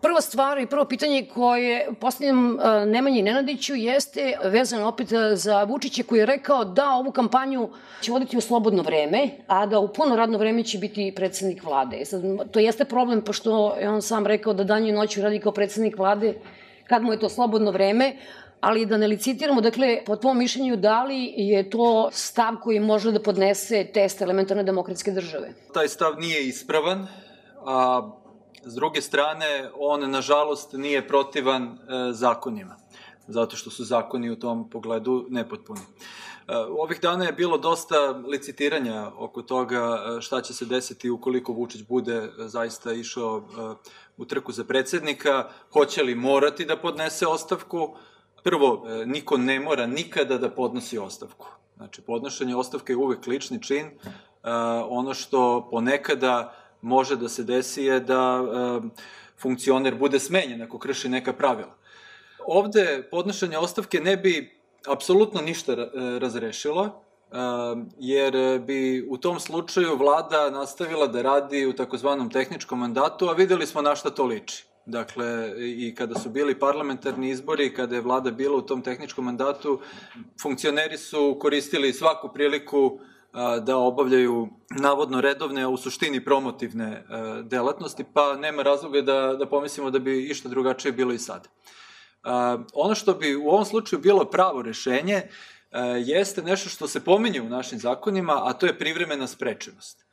Prva stvar i prvo pitanje koje postavljam e, Nemanji Nenadiću jeste vezano opet e, za Vučića koji je rekao da ovu kampanju će voditi u slobodno vreme, a da u puno radno vreme će biti predsednik vlade. Sad, to jeste problem, pošto je on sam rekao da danju i noću radi kao predsednik vlade, kad mu je to slobodno vreme, ali da ne licitiramo, dakle, po tvom mišljenju, da li je to stav koji može da podnese test elementarne demokratske države? Taj stav nije ispravan, a S druge strane, on, nažalost, nije protivan e, zakonima, zato što su zakoni u tom pogledu nepotpuni. E, ovih dana je bilo dosta licitiranja oko toga e, šta će se desiti ukoliko Vučić bude e, zaista išao e, u trku za predsednika, hoće li morati da podnese ostavku. Prvo, e, niko ne mora nikada da podnosi ostavku. Znači, podnošenje ostavke je uvek lični čin. Ono što ponekada može da se desi je da funkcioner bude smenjen ako krši neka pravila. Ovde podnošenje ostavke ne bi apsolutno ništa e, razrešilo, jer bi u tom slučaju vlada nastavila da radi u takozvanom tehničkom mandatu, a videli smo na šta to liči. Dakle, i kada su bili parlamentarni izbori, kada je vlada bila u tom tehničkom mandatu, funkcioneri su koristili svaku priliku da obavljaju navodno redovne, a u suštini promotivne e, delatnosti, pa nema razloga da, da pomislimo da bi išta drugačije bilo i sad. Ono što bi u ovom slučaju bilo pravo rešenje e, jeste nešto što se pominje u našim zakonima, a to je privremena sprečenost.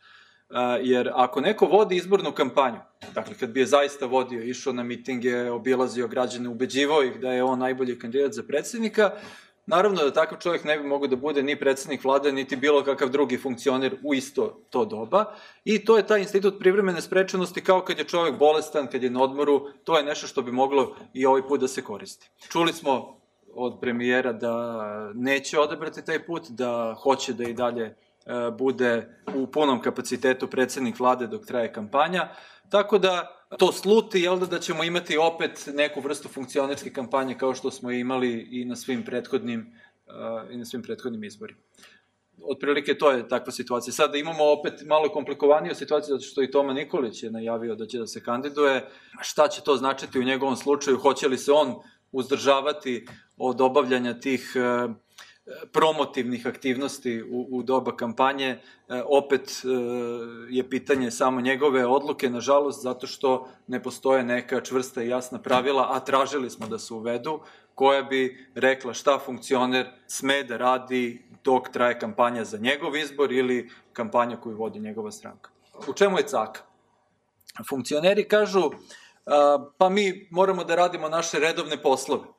Jer ako neko vodi izbornu kampanju, dakle kad bi je zaista vodio, išao na mitinge, obilazio građane, ubeđivao ih da je on najbolji kandidat za predsednika, Naravno da takav čovjek ne bi mogao da bude ni predsednik vlade, niti bilo kakav drugi funkcioner u isto to doba. I to je taj institut privremene sprečenosti kao kad je čovjek bolestan, kad je na odmoru, to je nešto što bi moglo i ovaj put da se koristi. Čuli smo od premijera da neće odabrati taj put, da hoće da i dalje e, bude u punom kapacitetu predsednik vlade dok traje kampanja. Tako da to sluti, jel da, da ćemo imati opet neku vrstu funkcionerske kampanje kao što smo imali i na svim prethodnim, uh, i na svim prethodnim izborima. Otprilike to je takva situacija. Sada imamo opet malo komplikovaniju situaciju zato što i Toma Nikolić je najavio da će da se kandiduje. Šta će to značiti u njegovom slučaju? Hoće li se on uzdržavati od obavljanja tih uh, promotivnih aktivnosti u, u doba kampanje, e, opet e, je pitanje samo njegove odluke, nažalost, zato što ne postoje neka čvrsta i jasna pravila, a tražili smo da se uvedu, koja bi rekla šta funkcioner sme da radi dok traje kampanja za njegov izbor ili kampanja koju vodi njegova stranka. U čemu je caka? Funkcioneri kažu, pa mi moramo da radimo naše redovne poslove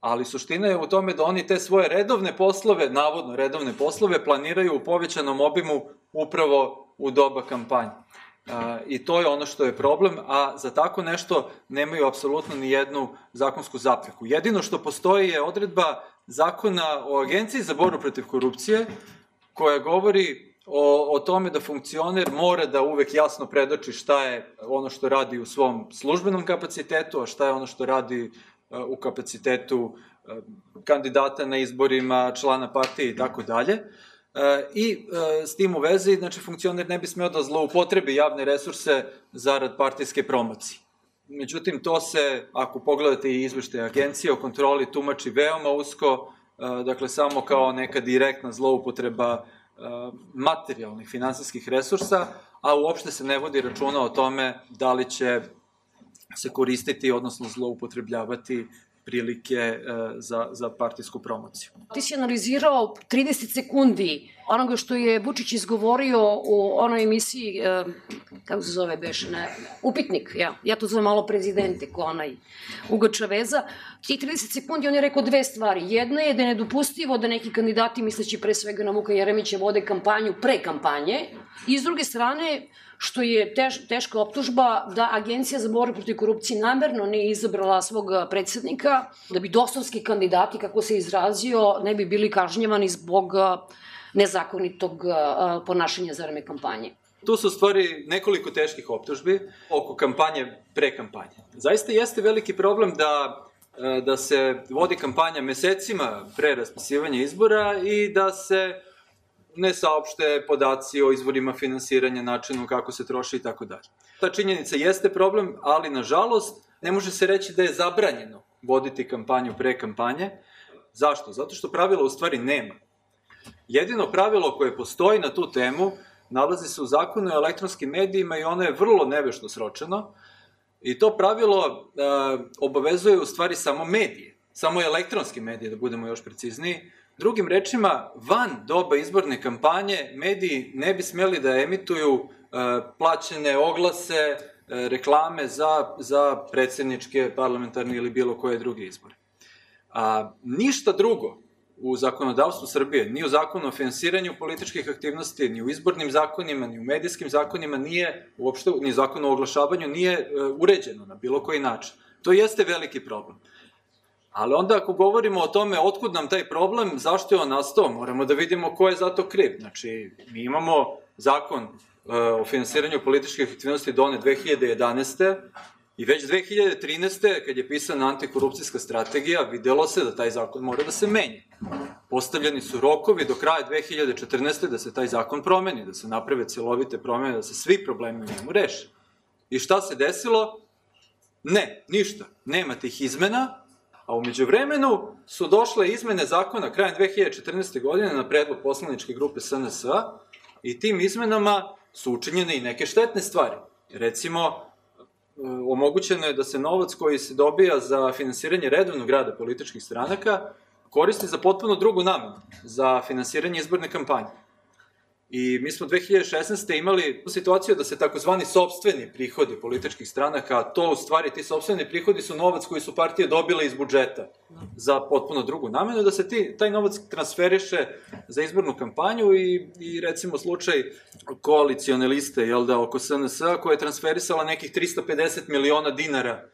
ali suština je u tome da oni te svoje redovne poslove, navodno redovne poslove, planiraju u povećanom obimu upravo u doba kampanje. I to je ono što je problem, a za tako nešto nemaju apsolutno ni jednu zakonsku zapreku. Jedino što postoji je odredba zakona o Agenciji za borbu protiv korupcije, koja govori o, o tome da funkcioner mora da uvek jasno predoči šta je ono što radi u svom službenom kapacitetu, a šta je ono što radi u kapacitetu kandidata na izborima, člana partije i tako dalje. I s tim u vezi, znači, funkcioner ne bi smeo da zloupotrebi javne resurse zarad partijske promocije. Međutim, to se, ako pogledate i izvešte agencije o kontroli, tumači veoma usko, dakle, samo kao neka direktna zloupotreba materijalnih finansijskih resursa, a uopšte se ne vodi računa o tome da li će se koristiti, odnosno zloupotrebljavati prilike e, za, za partijsku promociju. Ti si analizirao 30 sekundi onoga što je Vučić izgovorio u onoj emisiji, e, kako se zove beš, ne, Upitnik, ja, ja to zovem malo prezidente, ko onaj Ugača veza. Ti 30 sekundi on je rekao dve stvari. Jedna je da je nedopustivo da neki kandidati, misleći pre svega na Vuka Jeremića, vode kampanju pre kampanje. I s druge strane, što je teš, teška optužba da Agencija za borbu protiv korupcije namerno nije izabrala svog predsednika, da bi dosovski kandidati, kako se izrazio, ne bi bili kažnjevani zbog nezakonitog ponašanja za vreme kampanje. Tu su stvari nekoliko teških optužbi oko kampanje pre kampanje. Zaista jeste veliki problem da da se vodi kampanja mesecima pre raspisivanja izbora i da se ne saopšte podaci o izvorima finansiranja, načinu kako se troši i tako dalje. Ta činjenica jeste problem, ali nažalost Ne može se reći da je zabranjeno voditi kampanju pre kampanje. Zašto? Zato što pravila u stvari nema. Jedino pravilo koje postoji na tu temu nalazi se u zakonu o elektronskim medijima i ono je vrlo nevešto sročeno. I to pravilo e, obavezuje u stvari samo medije, samo elektronske medije, da budemo još precizniji. Drugim rečima, van doba izborne kampanje, mediji ne bi smeli da emituju e, plaćene oglase, e, reklame za, za predsedničke, parlamentarne ili bilo koje druge izbore. A, ništa drugo u zakonodavstvu Srbije, ni u zakonu o finansiranju političkih aktivnosti, ni u izbornim zakonima, ni u medijskim zakonima nije, uopšte, ni zakonu o oglašavanju nije e, uređeno na bilo koji način. To jeste veliki problem. Ali onda ako govorimo o tome otkud nam taj problem, zašto je on nastao, moramo da vidimo ko je za to kriv. Znači, mi imamo zakon e, o finansiranju političkih aktivnosti done 2011. I već 2013. kad je pisana antikorupcijska strategija, videlo se da taj zakon mora da se menje. Postavljeni su rokovi do kraja 2014. da se taj zakon promeni, da se naprave celovite promene, da se svi problemi u njemu reše. I šta se desilo? Ne, ništa. Nema tih izmena, a umeđu vremenu su došle izmene zakona krajem 2014. godine na predlog poslaničke grupe SNS i tim izmenama su učinjene i neke štetne stvari. Recimo, omogućeno je da se novac koji se dobija za finansiranje redovnog rada političkih stranaka koristi za potpuno drugu namenu, za finansiranje izborne kampanje. I mi smo 2016. imali situaciju da se takozvani sobstveni prihodi političkih stranaka, a to u stvari ti sobstveni prihodi su novac koji su partije dobile iz budžeta za potpuno drugu namenu, da se ti, taj novac transferiše za izbornu kampanju i, i recimo slučaj koalicione liste, jel da, oko SNS, koja je transferisala nekih 350 miliona dinara e,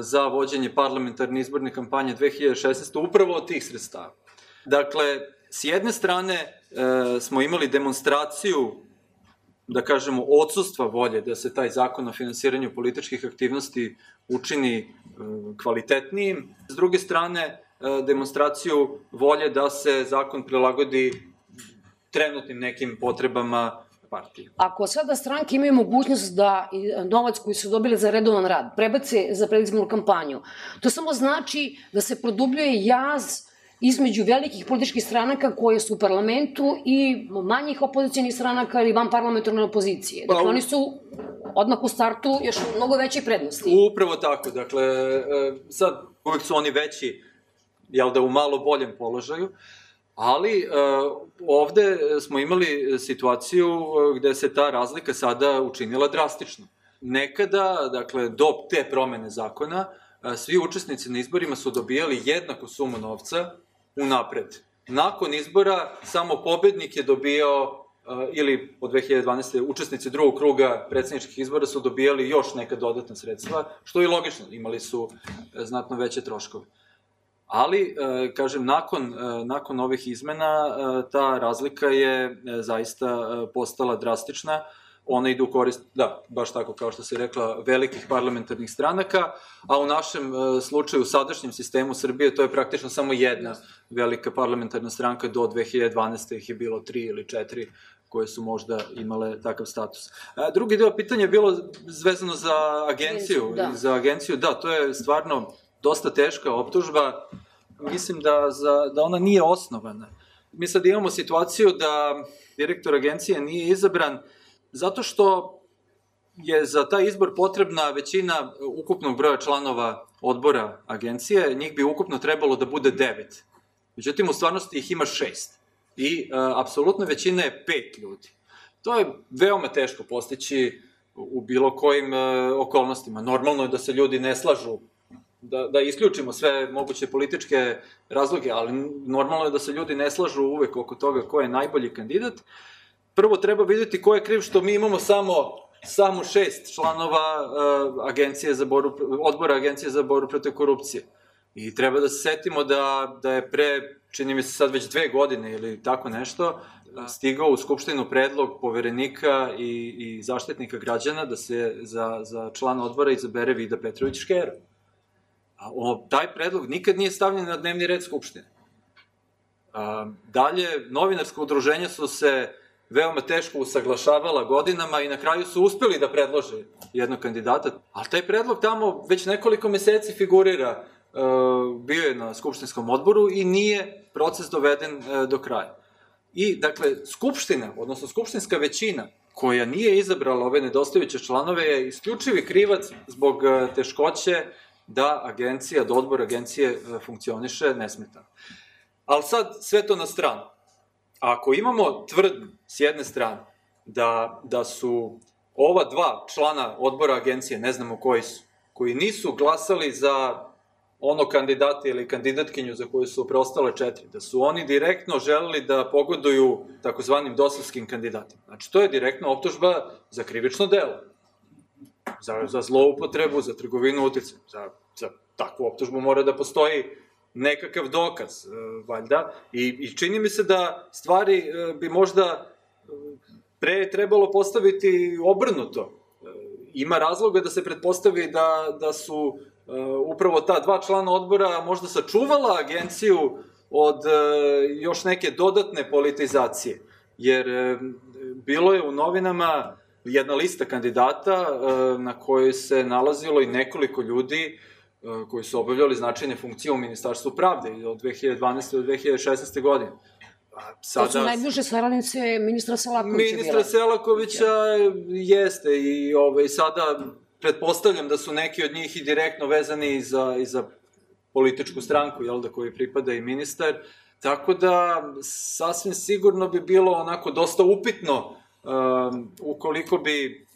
za vođenje parlamentarne izborne kampanje 2016. upravo od tih sredstava. Dakle, s jedne strane, e, smo imali demonstraciju da kažemo, odsustva volje da se taj zakon o finansiranju političkih aktivnosti učini e, kvalitetnijim. S druge strane, e, demonstraciju volje da se zakon prilagodi trenutnim nekim potrebama partije. Ako sada stranke imaju mogućnost da novac koji su dobili za redovan rad prebace za predizbornu kampanju, to samo znači da se produbljuje jaz između velikih političkih stranaka koje su u parlamentu i manjih opozicijenih stranaka ili van parlamentarne opozicije. Dakle, pa, oni su odmah u startu još mnogo veće prednosti. Upravo tako, dakle, e, sad uvek su oni veći, jel da, u malo boljem položaju, ali e, ovde smo imali situaciju e, gde se ta razlika sada učinila drastično. Nekada, dakle, do te promene zakona, svi učesnici na izborima su dobijali jednaku sumu novca unapred. Nakon izbora samo pobednik je dobijao ili od 2012. učesnici drugog kruga predsedničkih izbora su dobijali još neka dodatna sredstva, što je logično, imali su e, znatno veće troškove. Ali, e, kažem, nakon, e, nakon ovih izmena ta razlika je zaista postala drastična ona ide u korist, da, baš tako kao što se rekla, velikih parlamentarnih stranaka, a u našem e, slučaju, u sadašnjem sistemu Srbije, to je praktično samo jedna velika parlamentarna stranka, do 2012. ih je bilo tri ili četiri koje su možda imale takav status. A, drugi deo pitanja je bilo zvezano za agenciju. Da. Za agenciju, da, to je stvarno dosta teška optužba. Mislim da, za, da ona nije osnovana. Mi sad imamo situaciju da direktor agencije nije izabran Zato što je za taj izbor potrebna većina ukupnog broja članova odbora agencije, njih bi ukupno trebalo da bude devet. Međutim, u stvarnosti ih ima šest. I a, e, apsolutna većina je pet ljudi. To je veoma teško postići u bilo kojim a, e, okolnostima. Normalno je da se ljudi ne slažu, da, da isključimo sve moguće političke razloge, ali normalno je da se ljudi ne slažu uvek oko toga ko je najbolji kandidat prvo treba videti ko je kriv što mi imamo samo samo šest članova uh, agencije za boru, odbora agencije za boru protiv korupcije. I treba da se setimo da, da je pre, čini mi se sad već dve godine ili tako nešto, stigao u Skupštinu predlog poverenika i, i zaštitnika građana da se za, za člana odbora izabere Vida Petrović Škero. A o, taj predlog nikad nije stavljen na dnevni red Skupštine. A, dalje, novinarsko udruženje su se veoma teško usaglašavala godinama i na kraju su uspeli da predlože jednog kandidata, ali taj predlog tamo već nekoliko meseci figurira, e, bio je na Skupštinskom odboru i nije proces doveden e, do kraja. I, dakle, Skupština, odnosno Skupštinska većina, koja nije izabrala ove nedostajuće članove, je isključivi krivac zbog e, teškoće da agencija, da odbor agencije funkcioniše nesmetano. Ali sad sve to na stranu ako imamo tvrdnju s jedne strane da, da su ova dva člana odbora agencije, ne znamo koji su, koji nisu glasali za ono kandidata ili kandidatkinju za koju su preostale četiri, da su oni direktno želeli da pogoduju takozvanim dosovskim kandidatima. Znači, to je direktna optužba za krivično delo, za, za zloupotrebu, za trgovinu uticajem, za, za takvu optužbu mora da postoji nekakav dokaz, e, valjda, i, i čini mi se da stvari e, bi možda e, pre trebalo postaviti obrnuto. Ima razloga da se pretpostavi da, da su upravo ta dva člana odbora možda sačuvala agenciju od još neke dodatne politizacije. Jer bilo je u novinama jedna lista kandidata na kojoj se nalazilo i nekoliko ljudi koji su obavljali značajne funkcije u Ministarstvu pravde od 2012. do 2016. godine. Sada, to su najbliže saradnice ministra Selakovića. Ministra Selakovića jeste i ovaj, sada pretpostavljam da su neki od njih i direktno vezani i za, i za političku stranku, jel da, koji pripada i ministar. Tako da, sasvim sigurno bi bilo onako dosta upitno um, ukoliko bi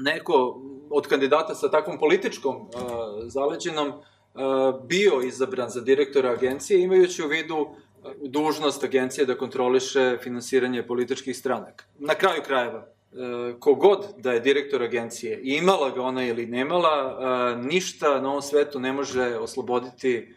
neko od kandidata sa takvom političkom uh, zaleđenom uh, bio izabran za direktora agencije, imajući u vidu uh, dužnost agencije da kontroliše finansiranje političkih stranaka. Na kraju krajeva, kogod da je direktor agencije, imala ga ona ili nemala, ništa na ovom svetu ne može osloboditi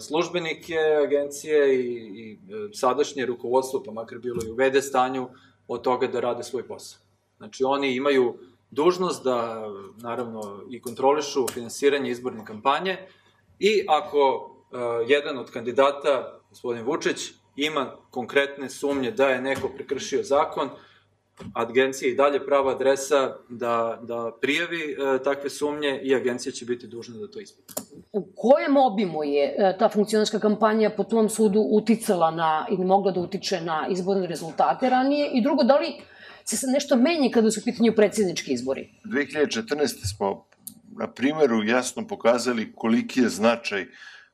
službenike agencije i, i sadašnje rukovodstvo, pa makar bilo i u vede stanju, od toga da rade svoj posao. Znači, oni imaju dužnost da, naravno, i kontrolišu finansiranje izborne kampanje i ako uh, jedan od kandidata, gospodin Vučić, ima konkretne sumnje da je neko prekršio zakon, agencija i dalje prava adresa da, da prijavi e, takve sumnje i agencija će biti dužna da to ispita. U kojem obimu je e, ta funkcionarska kampanja po tom sudu uticala na, ili mogla da utiče na izborne rezultate ranije? I drugo, da li se sad nešto menje kada su u pitanju predsjednički izbori? 2014. smo na primeru jasno pokazali koliki je značaj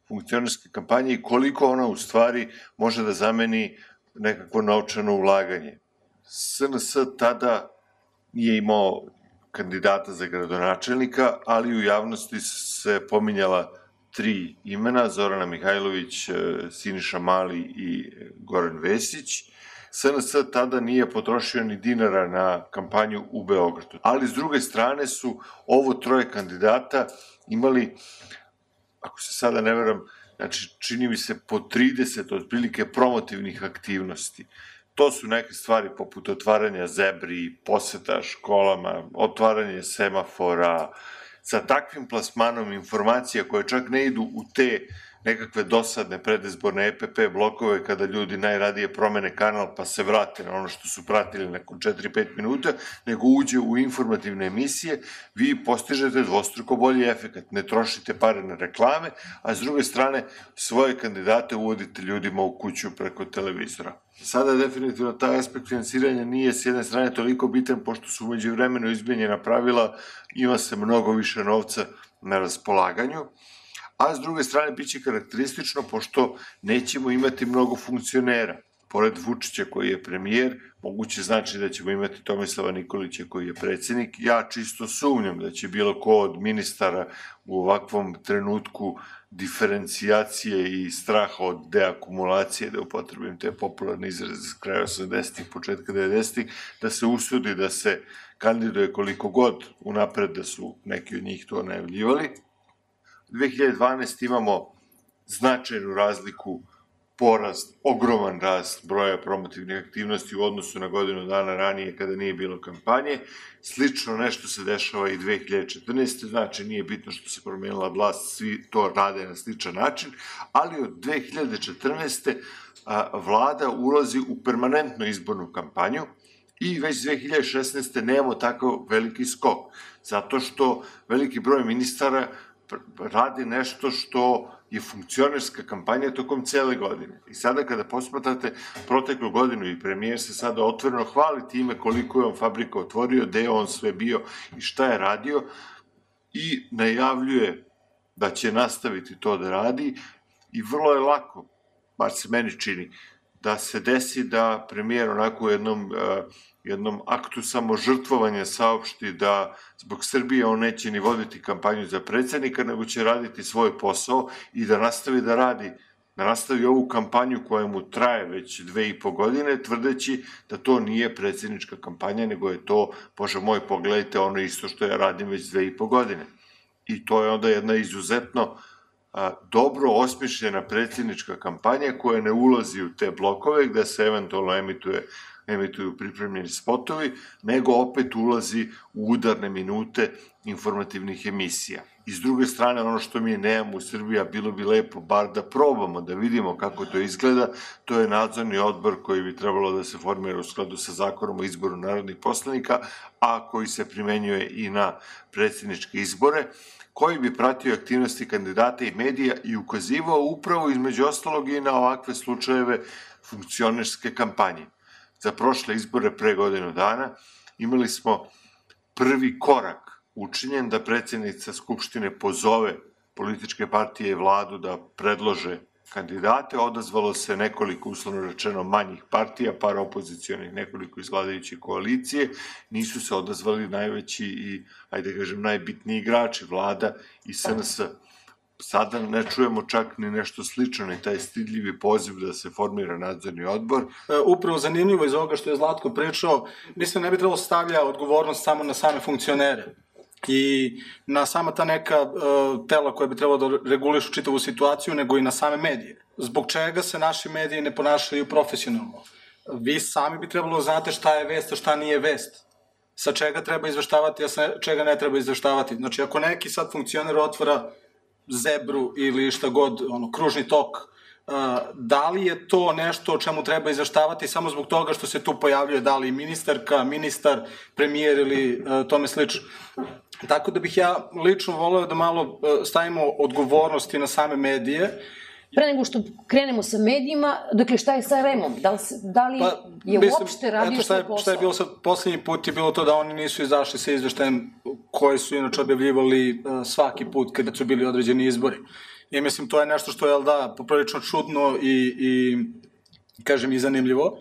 funkcionarske kampanje i koliko ona u stvari može da zameni nekakvo novčano ulaganje. SNS tada nije imao kandidata za gradonačelnika, ali u javnosti se pominjala tri imena, Zorana Mihajlović, Siniša Mali i Goran Vesić. SNS tada nije potrošio ni dinara na kampanju u Beogradu. Ali s druge strane su ovo troje kandidata imali, ako se sada ne veram, znači čini mi se po 30 otprilike promotivnih aktivnosti. To su neke stvari poput otvaranja zebri, poseta školama, otvaranje semafora, sa takvim plasmanom informacija koje čak ne idu u te uh, nekakve dosadne predizborne EPP blokove kada ljudi najradije promene kanal pa se vrate na ono što su pratili nakon 4-5 minuta, nego uđe u informativne emisije, vi postižete dvostruko bolji efekat. Ne trošite pare na reklame, a s druge strane svoje kandidate uvodite ljudima u kuću preko televizora. Sada definitivno taj aspekt finansiranja nije s jedne strane toliko bitan, pošto su umeđu vremenu izmenjena pravila, ima se mnogo više novca na raspolaganju a s druge strane biće karakteristično pošto nećemo imati mnogo funkcionera. Pored Vučića koji je premijer, moguće znači da ćemo imati Tomislava Nikolića koji je predsednik. Ja čisto sumnjam da će bilo ko od ministara u ovakvom trenutku diferencijacije i straha od deakumulacije, da upotrebim te popularne izraze s kraja 80-ih, početka 90-ih, da se usudi da se kandiduje koliko god unapred da su neki od njih to najavljivali, 2012 imamo značajnu razliku porast, ogroman rast broja promotivnih aktivnosti u odnosu na godinu dana ranije kada nije bilo kampanje. Slično nešto se dešava i 2014. Znači nije bitno što se promenila vlast, svi to rade na sličan način, ali od 2014. vlada ulazi u permanentnu izbornu kampanju i već 2016. nemamo tako veliki skok, zato što veliki broj ministara radi nešto što je funkcionerska kampanja tokom cele godine. I sada kada posmatrate proteklu godinu i premijer se sada otvoreno hvali time koliko je on fabrika otvorio, gde je on sve bio i šta je radio i najavljuje da će nastaviti to da radi i vrlo je lako, bar se meni čini, da se desi da premijer onako u jednom uh, jednom aktu samožrtvovanja saopšti da zbog Srbije on neće ni voditi kampanju za predsednika, nego će raditi svoj posao i da nastavi da radi da nastavi ovu kampanju koja mu traje već dve i po godine, tvrdeći da to nije predsednička kampanja, nego je to, bože moj, pogledajte ono isto što ja radim već dve i po godine. I to je onda jedna izuzetno a, dobro osmišljena predsednička kampanja koja ne ulazi u te blokove gde se eventualno emituje emituju pripremljeni spotovi, nego opet ulazi u udarne minute informativnih emisija. I s druge strane, ono što mi nemamo u Srbiji, a bilo bi lepo bar da probamo, da vidimo kako to izgleda, to je nadzorni odbor koji bi trebalo da se formira u skladu sa zakonom o izboru narodnih poslanika, a koji se primenjuje i na predsjedničke izbore, koji bi pratio aktivnosti kandidata i medija i ukazivao upravo između ostalog i na ovakve slučajeve funkcionerske kampanje. Za prošle izbore pre godinu dana, imali smo prvi korak učinjen da predsednica Skupštine pozove političke partije i vladu da predlože kandidate, odazvalo se nekoliko, uslovno rečeno, manjih partija, par opozicijonih, nekoliko iz vladajuće koalicije, nisu se odazvali najveći i, ajde da kažem, najbitniji igrači, vlada i SNS sada ne čujemo čak ni nešto slično, ni taj stidljivi poziv da se formira nadzorni odbor. E, upravo zanimljivo iz ovoga što je Zlatko pričao, mislim ne bi trebalo stavlja odgovornost samo na same funkcionere i na sama ta neka uh, tela koja bi trebalo da regulišu čitavu situaciju, nego i na same medije. Zbog čega se naši mediji ne ponašaju profesionalno? Vi sami bi trebalo da znate šta je vest, a šta nije vest sa čega treba izveštavati, a sa čega ne treba izveštavati. Znači, ako neki sad funkcioner otvora zebru ili šta god, ono, kružni tok, uh, da li je to nešto o čemu treba izveštavati samo zbog toga što se tu pojavljuje da li ministarka, ministar, premijer ili uh, tome slično. Tako da bih ja lično voleo da malo uh, stavimo odgovornosti na same medije Pre nego što krenemo sa medijima, dakle šta je sa REM-om? Da li, da li pa, je mislim, uopšte radio svoj posao? Šta je bilo sad, poslednji put je bilo to da oni nisu izašli sa izveštajem koje su inače objavljivali uh, svaki put kada su bili određeni izbori. I mislim, to je nešto što je, da, poprilično čudno i, i kažem, i zanimljivo.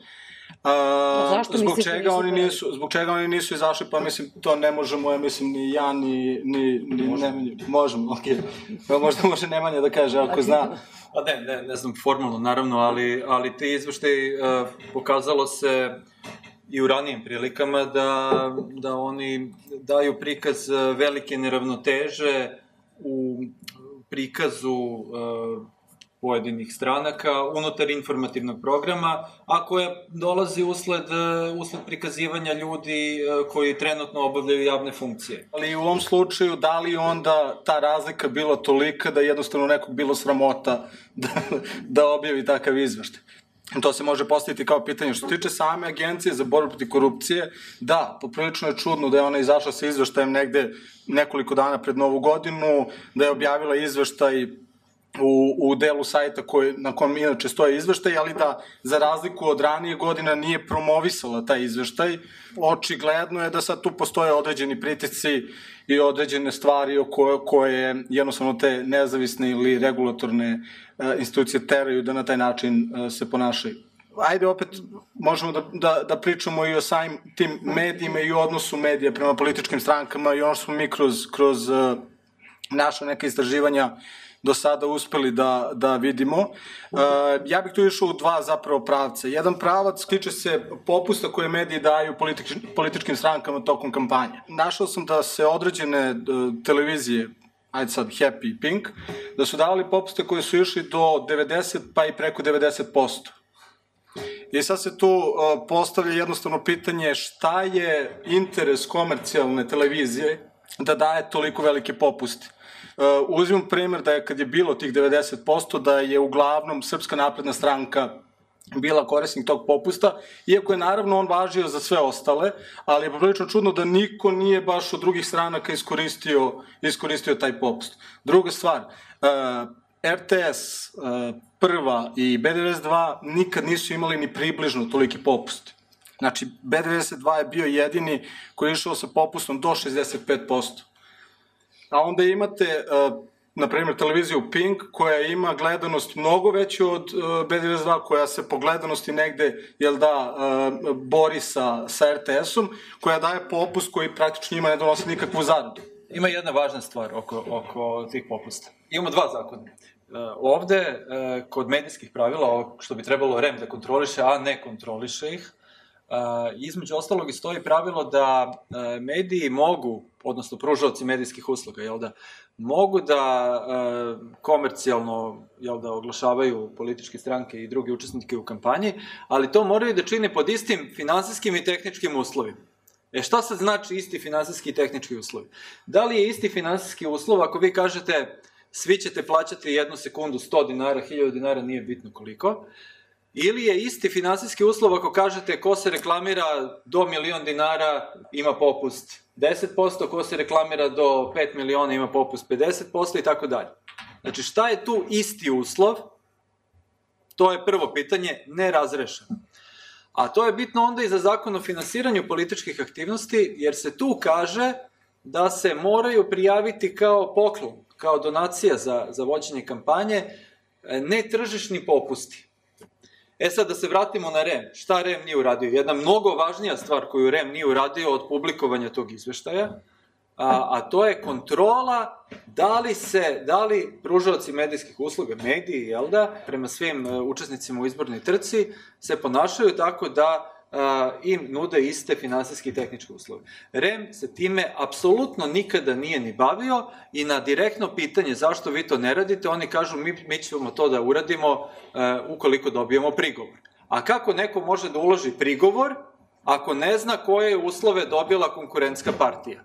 A, Zašto zbog čega oni nisu zbog čega oni nisu izašli pa mislim to ne možemo ja mislim ni ja ni ni ni možemo. ne možemo okej okay. možda može Nemanja da kaže ako zna Pa ne, ne, ne znam formalno naravno, ali, ali ti izveštaj uh, pokazalo se i u ranijim prilikama da, da oni daju prikaz velike neravnoteže u prikazu uh, pojedinih stranaka unutar informativnog programa, a koje dolazi usled, usled prikazivanja ljudi koji trenutno obavljaju javne funkcije. Ali u ovom slučaju, da li onda ta razlika bila tolika da jednostavno nekog bilo sramota da, da objavi takav izveštaj? To se može postaviti kao pitanje. Što tiče same agencije za borbu protiv korupcije, da, poprilično je čudno da je ona izašla sa izveštajem negde nekoliko dana pred Novu godinu, da je objavila izveštaj u, u delu sajta koji, na kom inače stoje izveštaj, ali da za razliku od ranije godina nije promovisala taj izveštaj. Očigledno je da sad tu postoje određeni pritisci i određene stvari koje, koje jednostavno te nezavisne ili regulatorne uh, institucije teraju da na taj način uh, se ponašaju. Ajde opet možemo da, da, da pričamo i o samim tim medijima i o odnosu medija prema političkim strankama i ono što smo mi kroz, kroz uh, naša neka istraživanja do sada uspeli da, da vidimo. Uh, ja bih tu išao u dva zapravo pravca. Jedan pravac tiče se popusta koje mediji daju politič, političkim strankama tokom kampanje. Našao sam da se određene uh, televizije ajde sad Happy i Pink, da su davali popuste koji su išli do 90 pa i preko 90%. I sad se tu uh, postavlja jednostavno pitanje šta je interes komercijalne televizije da daje toliko velike popuste. Uh, uzimam primer da je kad je bilo tih 90% da je uglavnom Srpska napredna stranka bila korisnik tog popusta, iako je naravno on važio za sve ostale, ali je poprilično čudno da niko nije baš od drugih stranaka iskoristio, iskoristio taj popust. Druga stvar, uh, RTS uh, prva i B92 nikad nisu imali ni približno toliki popust. Znači, B92 je bio jedini koji je išao sa popustom do 65%. A onda imate uh, na primjer, televiziju Pink, koja ima gledanost mnogo veću od uh, B92, koja se po gledanosti negde, jel da, uh, bori sa, sa RTS-om, koja daje popust koji praktično njima ne donosi nikakvu zaradu. Ima jedna važna stvar oko, oko tih popusta. Imamo dva zakona. Ovde, kod medijskih pravila, što bi trebalo REM da kontroliše, a ne kontroliše ih, između ostalog i stoji pravilo da uh, mediji mogu, odnosno pružavci medijskih usluga, jel da, mogu da uh, komercijalno jel da, oglašavaju političke stranke i druge učesnike u kampanji, ali to moraju da čine pod istim finansijskim i tehničkim uslovima. E šta sad znači isti finansijski i tehnički uslovi? Da li je isti finansijski uslov ako vi kažete svi ćete plaćati jednu sekundu 100 dinara, 1000 dinara, nije bitno koliko, Ili je isti finansijski uslov ako kažete ko se reklamira do milion dinara ima popust 10%, ko se reklamira do 5 miliona ima popust 50% i tako dalje. Znači šta je tu isti uslov? To je prvo pitanje, nerazrešeno. A to je bitno onda i za zakon o finansiranju političkih aktivnosti, jer se tu kaže da se moraju prijaviti kao poklon, kao donacija za, za vođenje kampanje, netržišni popusti. E sad da se vratimo na REM. Šta REM nije uradio? Jedna mnogo važnija stvar koju REM nije uradio od publikovanja tog izveštaja, a, a to je kontrola da li se, da li pružalci medijskih usluga, mediji, jel da, prema svim uh, učesnicima u izbornoj trci, se ponašaju tako da im nude iste finansijske i tehničke uslove. REM se time apsolutno nikada nije ni bavio i na direktno pitanje zašto vi to ne radite, oni kažu mi, mi ćemo to da uradimo uh, ukoliko dobijemo prigovor. A kako neko može da uloži prigovor ako ne zna koje uslove dobila konkurentska partija?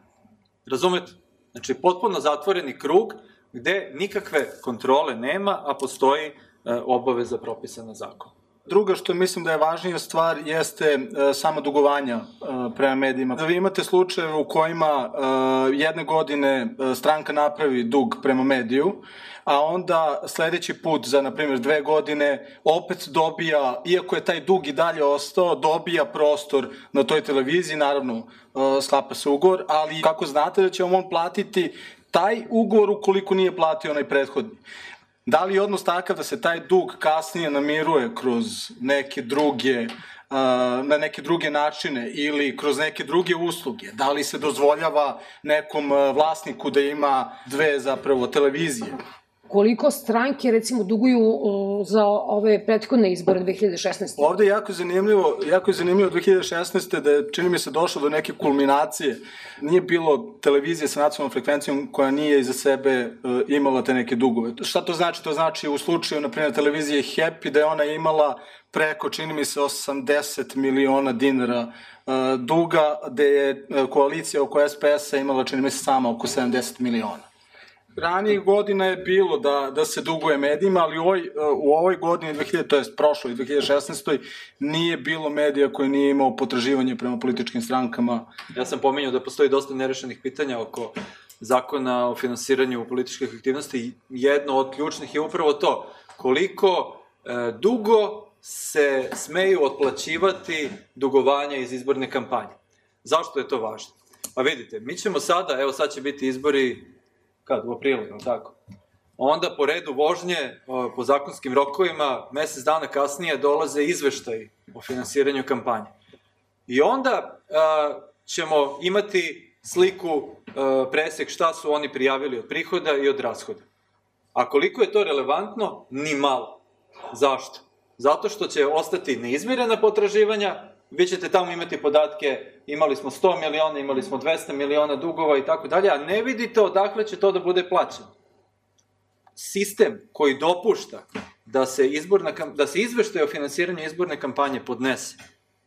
Razumete? Znači, potpuno zatvoreni krug gde nikakve kontrole nema, a postoji uh, obaveza propisana zakonom. Druga što mislim da je važnija stvar jeste e, sama dugovanja e, prema medijima. Vi imate slučajeve u kojima e, jedne godine e, stranka napravi dug prema mediju, a onda sledeći put za, na primjer, dve godine opet dobija, iako je taj dug i dalje ostao, dobija prostor na toj televiziji, naravno e, sklapa se ugovor, ali kako znate da će vam on platiti taj ugovor ukoliko nije platio onaj prethodni. Da li je odnos takav da se taj dug kasnije namiruje kroz neke druge na neke druge načine ili kroz neke druge usluge? Da li se dozvoljava nekom vlasniku da ima dve zapravo televizije? Koliko stranke recimo duguju za ove prethodne izbore 2016. Ovde je jako zanimljivo, jako je zanimljivo 2016. da je, čini mi se, došlo do neke kulminacije. Nije bilo televizije sa nacionalnom frekvencijom koja nije iza sebe uh, imala te neke dugove. Šta to znači? To znači u slučaju, na primjer, televizije Happy, da je ona imala preko, čini mi se, 80 miliona dinara uh, duga, da je uh, koalicija oko SPS-a imala, čini mi se, sama oko 70 miliona. Ranijih godina je bilo da, da se duguje medijima, ali u ovoj, u ovoj godini, 2000, to je prošloj, 2016. nije bilo medija koji nije imao potraživanje prema političkim strankama. Ja sam pominjao da postoji dosta nerešenih pitanja oko zakona o finansiranju političkih aktivnosti. Jedno od ključnih je upravo to, koliko e, dugo se smeju otplaćivati dugovanja iz izborne kampanje. Zašto je to važno? Pa vidite, mi ćemo sada, evo sad će biti izbori kad, u aprilu, je tako? Onda po redu vožnje, po zakonskim rokovima, mesec dana kasnije dolaze izveštaji o finansiranju kampanje. I onda a, ćemo imati sliku, a, presek šta su oni prijavili od prihoda i od rashoda. A koliko je to relevantno? Ni malo. Zašto? Zato što će ostati neizmirena potraživanja, vi ćete tamo imati podatke, imali smo 100 miliona, imali smo 200 miliona dugova i tako dalje, a ne vidite odakle će to da bude plaćeno. Sistem koji dopušta da se, izborna, da se izveštaje o finansiranju izborne kampanje podnese,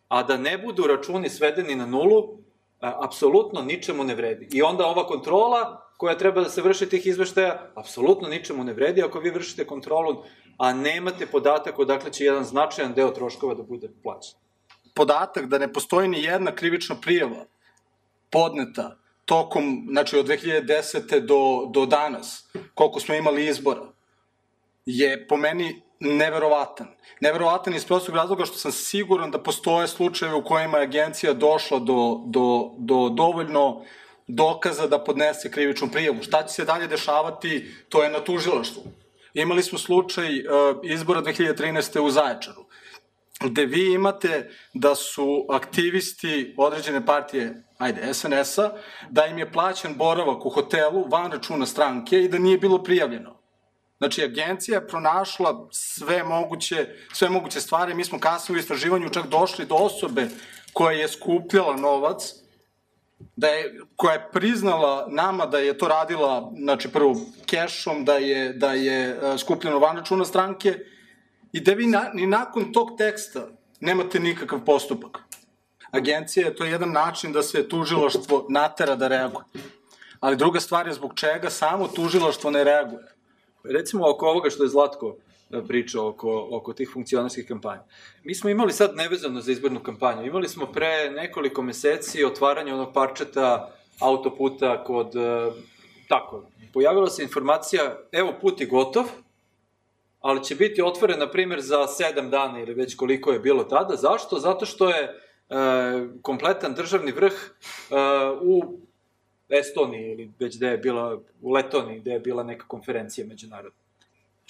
a da ne budu računi svedeni na nulu, apsolutno ničemu ne vredi. I onda ova kontrola koja treba da se vrši tih izveštaja, apsolutno ničemu ne vredi ako vi vršite kontrolu, a nemate podatak odakle će jedan značajan deo troškova da bude plaćen. Podatak da ne postoji ni jedna krivična prijava podneta tokom, znači od 2010. do, do danas, koliko smo imali izbora, je po meni neverovatan. Neverovatan iz prostog razloga što sam siguran da postoje slučajeve u kojima je agencija došla do, do, do dovoljno dokaza da podnese krivičnu prijavu. Šta će se dalje dešavati, to je na tužilaštvu. Imali smo slučaj uh, izbora 2013. u Zaječaru, gde vi imate da su aktivisti određene partije, ajde, SNS-a, da im je plaćen boravak u hotelu van računa stranke i da nije bilo prijavljeno. Znači, agencija je pronašla sve moguće, sve moguće stvari. Mi smo kasnije u istraživanju čak došli do osobe koja je skupljala novac, da je, koja je priznala nama da je to radila, znači prvo kešom, da je, da je e, skupljeno van računa stranke i da vi na, ni nakon tog teksta nemate nikakav postupak. Agencija je to jedan način da se tužilaštvo natera da reaguje. Ali druga stvar je zbog čega samo tužilaštvo ne reaguje. Recimo oko ovoga što je Zlatko e, pričao oko, oko tih funkcionarskih kampanja. Mi smo imali sad nevezano za izbornu kampanju, imali smo pre nekoliko meseci otvaranje onog parčeta autoputa kod, e, tako, pojavila se informacija, evo put je gotov, ali će biti otvoren, na primjer, za sedam dana ili već koliko je bilo tada. Zašto? Zato što je e, kompletan državni vrh e, u Estoniji ili već gde je bila, u Letoniji gde je bila neka konferencija međunarodna.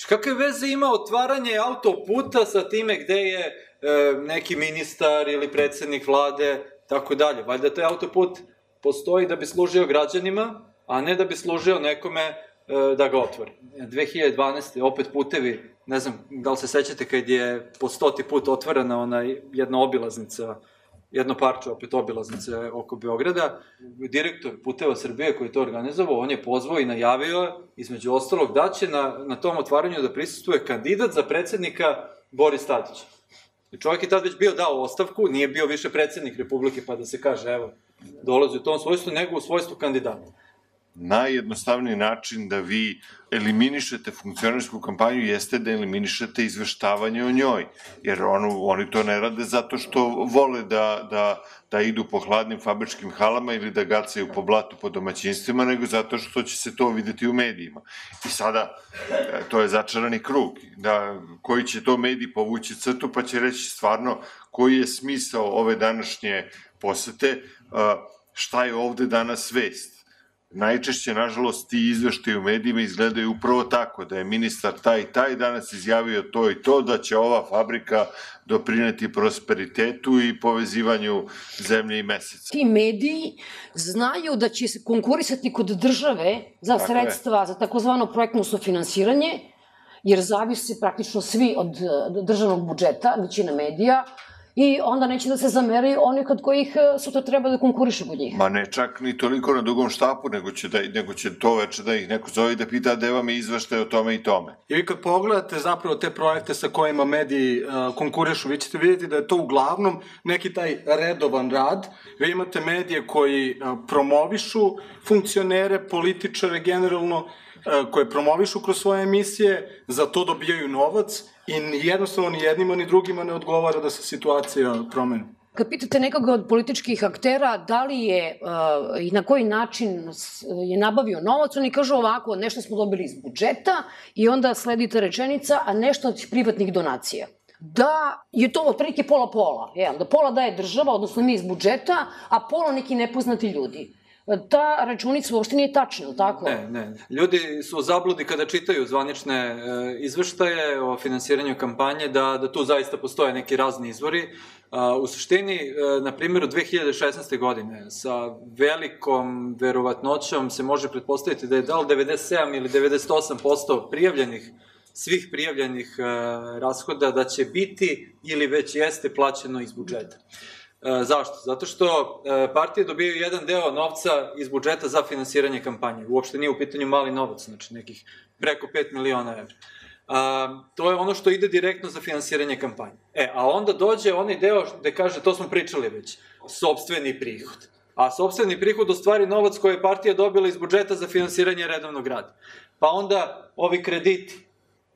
Kakve veze ima otvaranje autoputa sa time gde je e, neki ministar ili predsednik vlade, tako dalje. Valjda taj autoput postoji da bi služio građanima, a ne da bi služio nekome da ga otvori. 2012. opet putevi, ne znam da li se sećate kad je po stoti put otvorena ona jedna obilaznica jedno parče opet obilaznice oko Beograda, direktor Puteva Srbije koji to organizovao, on je pozvao i najavio, između ostalog, da će na, na tom otvaranju da prisustuje kandidat za predsednika Boris Tadić. Čovjek je tad već bio dao ostavku, nije bio više predsednik Republike, pa da se kaže, evo, dolazi u tom svojstvu, nego u svojstvu kandidata najjednostavniji način da vi eliminišete funkcionarsku kampanju jeste da eliminišete izveštavanje o njoj, jer ono, oni to ne rade zato što vole da, da, da idu po hladnim fabričkim halama ili da gacaju po blatu po domaćinstvima, nego zato što će se to videti u medijima. I sada, e, to je začarani krug, da, koji će to mediji povući crtu, pa će reći stvarno koji je smisao ove današnje posete, šta je ovde danas vest najčešće, nažalost, ti izveštaji u medijima izgledaju upravo tako, da je ministar taj i taj danas izjavio to i to, da će ova fabrika doprineti prosperitetu i povezivanju zemlje i meseca. Ti mediji znaju da će se konkurisati kod države za tako sredstva, je. za takozvano projektno sufinansiranje, jer zavisi praktično svi od državnog budžeta, većina medija, i onda neće da se zameraju oni kod kojih e, sutra treba da konkurišu kod njih. Ma ne čak ni toliko na dugom štapu, nego će, da, nego će to veče da ih neko zove i da pita da vam je izveštaj o tome i tome. I vi kad pogledate zapravo te projekte sa kojima mediji uh, konkurišu, vi ćete vidjeti da je to uglavnom neki taj redovan rad. Vi imate medije koji uh, promovišu funkcionere, političare generalno, uh, koje promovišu kroz svoje emisije, za to dobijaju novac I jednostavno ni jednima ni drugima ne odgovara da se situacija promeni. Kad pitate nekoga od političkih aktera da li je uh, i na koji način je nabavio novac, oni kažu ovako, nešto smo dobili iz budžeta i onda sledite rečenica, a nešto od privatnih donacija. Da je to otprilike pola-pola, da pola daje država, odnosno mi iz budžeta, a pola neki nepoznati ljudi ta računica uopšte nije tačna, tako? Ne, ne. Ljudi su zabludi kada čitaju zvanične e, izveštaje o finansiranju kampanje da, da tu zaista postoje neki razni izvori. A, u suštini, e, na primjeru 2016. godine, sa velikom verovatnoćom se može pretpostaviti da je dal 97 ili 98% prijavljenih svih prijavljenih e, rashoda da će biti ili već jeste plaćeno iz budžeta. E, zašto? Zato što e, partije dobijaju jedan deo novca iz budžeta za finansiranje kampanje. Uopšte nije u pitanju mali novac, znači nekih preko 5 miliona evra. A, to je ono što ide direktno za finansiranje kampanje. E, a onda dođe onaj deo gde kaže, to smo pričali već, sobstveni prihod. A sobstveni prihod u stvari novac koji je partija dobila iz budžeta za finansiranje redovnog rada. Pa onda ovi krediti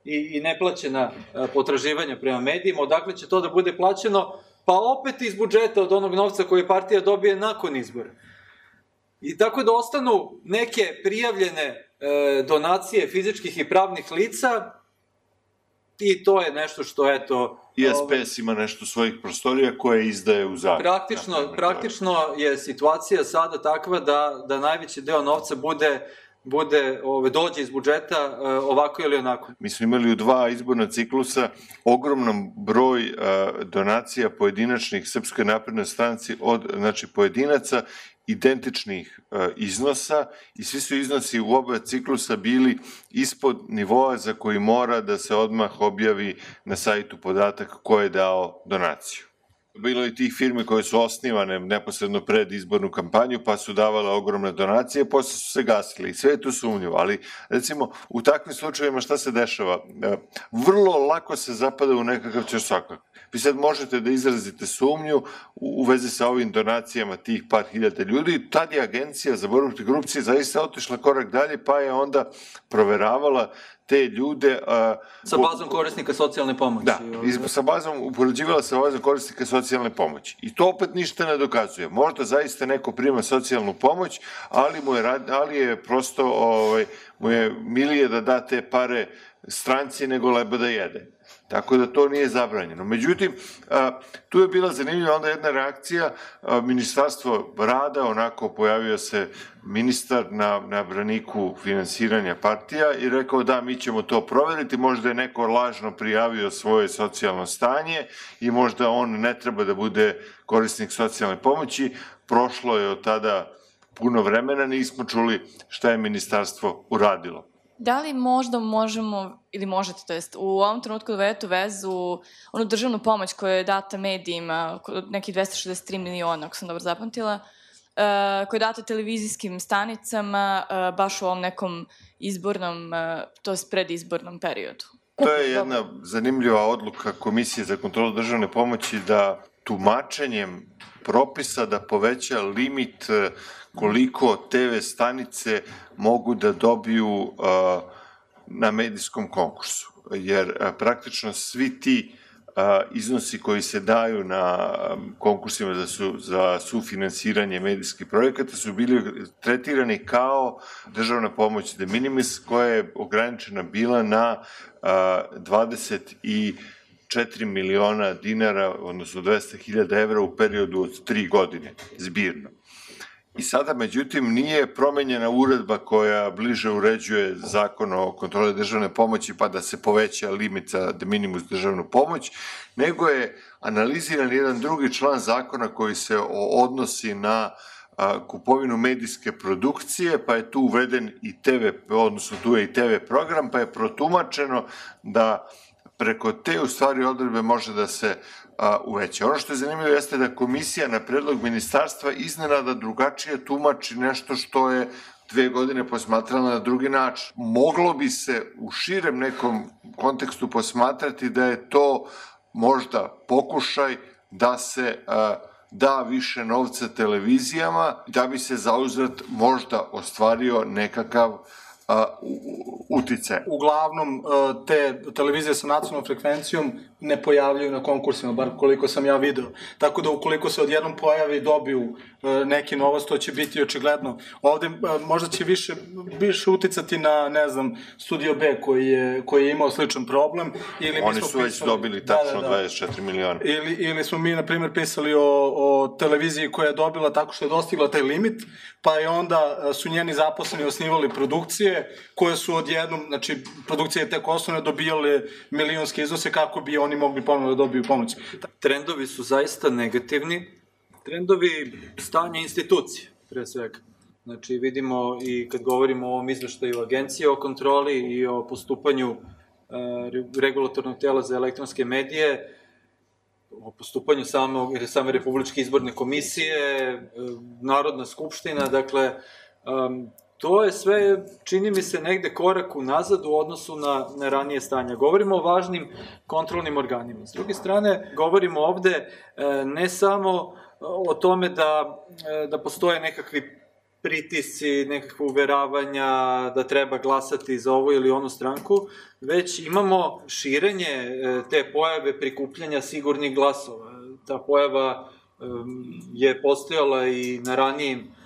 i, i neplaćena e, potraživanja prema medijima, odakle će to da bude plaćeno? Pa opet iz budžeta od onog novca koji partija dobije nakon izbora. I tako da ostanu neke prijavljene e, donacije fizičkih i pravnih lica i to je nešto što, eto... I SPS ima nešto svojih prostorija koje izdaje u zakon. Praktično, Tako, praktično je situacija sada takva da, da najveći deo novca bude bude, ove, dođe iz budžeta e, ovako ili onako. Mi smo imali u dva izborna ciklusa ogroman broj e, donacija pojedinačnih Srpskoj naprednoj stranci od znači, pojedinaca identičnih e, iznosa i svi su iznosi u oba ciklusa bili ispod nivoa za koji mora da se odmah objavi na sajtu podatak ko je dao donaciju. Bilo je tih firmi koje su osnivane neposredno pred izbornu kampanju, pa su davale ogromne donacije, posle su se gasili i sve je tu sumnjivo, ali recimo u takvim slučajevima šta se dešava? E, vrlo lako se zapada u nekakav česakak. Vi sad možete da izrazite sumnju u vezi sa ovim donacijama tih par hiljada ljudi, tad je agencija za borbu protiv korupcije zaista otišla korak dalje, pa je onda proveravala te ljude... A, sa bazom korisnika socijalne pomoći. Da, i sa bazom, upoređivala sa bazom korisnika socijalne pomoći. I to opet ništa ne dokazuje. Možda zaista neko prima socijalnu pomoć, ali, mu je, ali je prosto, ovaj, mu je milije da da te pare stranci nego leba da jede. Tako da to nije zabranjeno. Međutim, tu je bila zanimljiva onda jedna reakcija Ministarstvo rada, onako pojavio se ministar na, na braniku finansiranja partija i rekao da mi ćemo to proveriti, možda je neko lažno prijavio svoje socijalno stanje i možda on ne treba da bude korisnik socijalne pomoći. Prošlo je od tada puno vremena, nismo čuli šta je ministarstvo uradilo. Da li možda možemo, ili možete, to jest, u ovom trenutku dovedete u vezu onu državnu pomoć koja je data medijima, nekih 263 miliona, ako sam dobro zapamtila, uh, koja je data televizijskim stanicama uh, baš u ovom nekom izbornom, uh, to jest predizbornom periodu? To je jedna zanimljiva odluka Komisije za kontrolu državne pomoći da tumačenjem propisa da poveća limit koliko TV stanice mogu da dobiju na medijskom konkursu. Jer praktično svi ti iznosi koji se daju na konkursima za, su, za sufinansiranje medijskih projekata su bili tretirani kao državna pomoć de minimis koja je ograničena bila na 20 i 4 miliona dinara, odnosno 200.000 evra u periodu od 3 godine, zbirno. I sada, međutim, nije promenjena uredba koja bliže uređuje zakon o kontrole državne pomoći pa da se poveća limit za de minimus državnu pomoć, nego je analiziran jedan drugi član zakona koji se odnosi na kupovinu medijske produkcije, pa je tu uveden i TV, odnosno tu je i TV program, pa je protumačeno da preko te u stvari odredbe može da se a, uveća. Ono što je zanimljivo jeste da komisija na predlog ministarstva iznenada drugačije tumači nešto što je dve godine posmatrala na drugi način. Moglo bi se u širem nekom kontekstu posmatrati da je to možda pokušaj da se a, da više novca televizijama, da bi se zauzrat možda ostvario nekakav utice. Uglavnom, te televizije sa nacionalnom frekvencijom ne pojavljaju na konkursima, bar koliko sam ja video. Tako da ukoliko se odjednom pojavi i dobiju neki novost, to će biti očigledno. Ovde možda će više, više uticati na, ne znam, Studio B koji je, koji je imao sličan problem. Ili Oni su već dobili da, tačno da, da, 24 miliona. Ili, ili smo mi, na primjer, pisali o, o televiziji koja je dobila tako što je dostigla taj limit, pa je onda su njeni zaposleni osnivali produkcije koje su odjednom, znači produkcije tek osnovne dobijale milionske iznose kako bi oni mogli ponovno da dobiju pomoć. Trendovi su zaista negativni, trendovi stanja institucije, pre svega. Znači, vidimo i kad govorimo o ovom izveštaju agencije o kontroli i o postupanju e, regulatornog tela za elektronske medije, o postupanju same, same Republičke izborne komisije, e, Narodna skupština, dakle, to je sve, čini mi se, negde korak unazad u odnosu na, na ranije stanje. Govorimo o važnim kontrolnim organima. S druge strane, govorimo ovde e, ne samo o tome da, e, da postoje nekakvi pritisci, nekakve uveravanja da treba glasati za ovu ili onu stranku, već imamo širenje e, te pojave prikupljanja sigurnih glasova. Ta pojava je postojala i na ranijim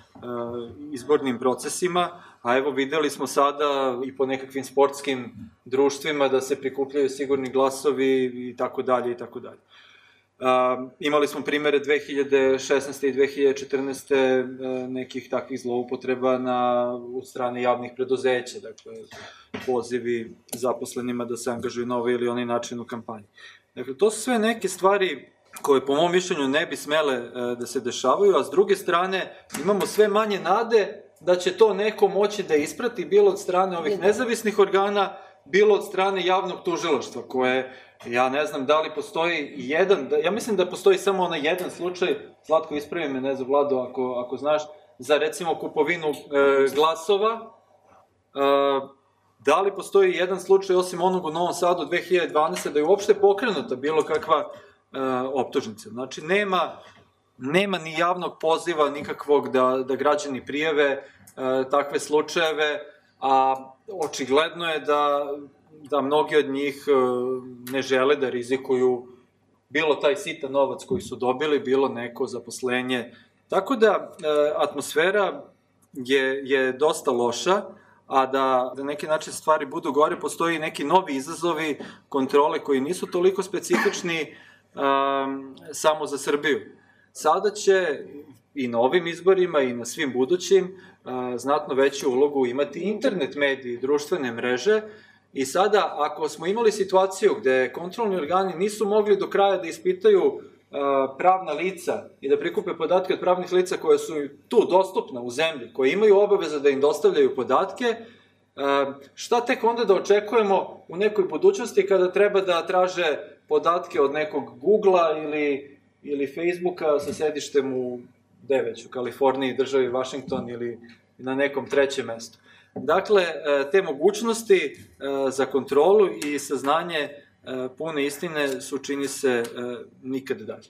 izbornim procesima, a evo videli smo sada i po nekakvim sportskim društvima da se prikupljaju sigurni glasovi i tako dalje i tako dalje. Uh, imali smo primere 2016. i 2014. nekih takvih zloupotreba na, u strane javnih preduzeća, dakle, pozivi zaposlenima da se angažuju na ovaj ili onaj način u kampanji. Dakle, to su sve neke stvari koje po mom mišljenju ne bi smele uh, da se dešavaju, a s druge strane imamo sve manje nade da će to neko moći da isprati bilo od strane ovih nezavisnih organa, bilo od strane javnog tužilaštva, koje Ja ne znam da li postoji jedan, da, ja mislim da postoji samo onaj jedan slučaj, Zlatko ispravi me, ne znam Vlado, ako, ako znaš, za recimo kupovinu e, glasova, e, da li postoji jedan slučaj osim onog u Novom Sadu 2012. da je uopšte pokrenuta bilo kakva e, optužnica. Znači, nema, nema ni javnog poziva nikakvog da, da građani prijeve e, takve slučajeve, a očigledno je da da mnogi od njih e, ne žele da rizikuju bilo taj sitan novac koji su dobili, bilo neko zaposlenje. Tako da e, atmosfera je, je dosta loša, a da, da neki način stvari budu gore, postoji neki novi izazovi kontrole koji nisu toliko specifični um, samo za Srbiju. Sada će i na ovim izborima i na svim budućim uh, znatno veću ulogu imati internet mediji, društvene mreže, I sada, ako smo imali situaciju gde kontrolni organi nisu mogli do kraja da ispitaju pravna lica i da prikupe podatke od pravnih lica koje su tu dostupna u zemlji, koje imaju obaveza da im dostavljaju podatke, šta tek onda da očekujemo u nekoj budućnosti kada treba da traže podatke od nekog Google-a ili, ili Facebooka sa sedištem u, gde već, u Kaliforniji, državi Washington ili na nekom trećem mestu. Dakle, e, te mogućnosti e, za kontrolu i saznanje e, pune istine su, čini se, nikad dalje.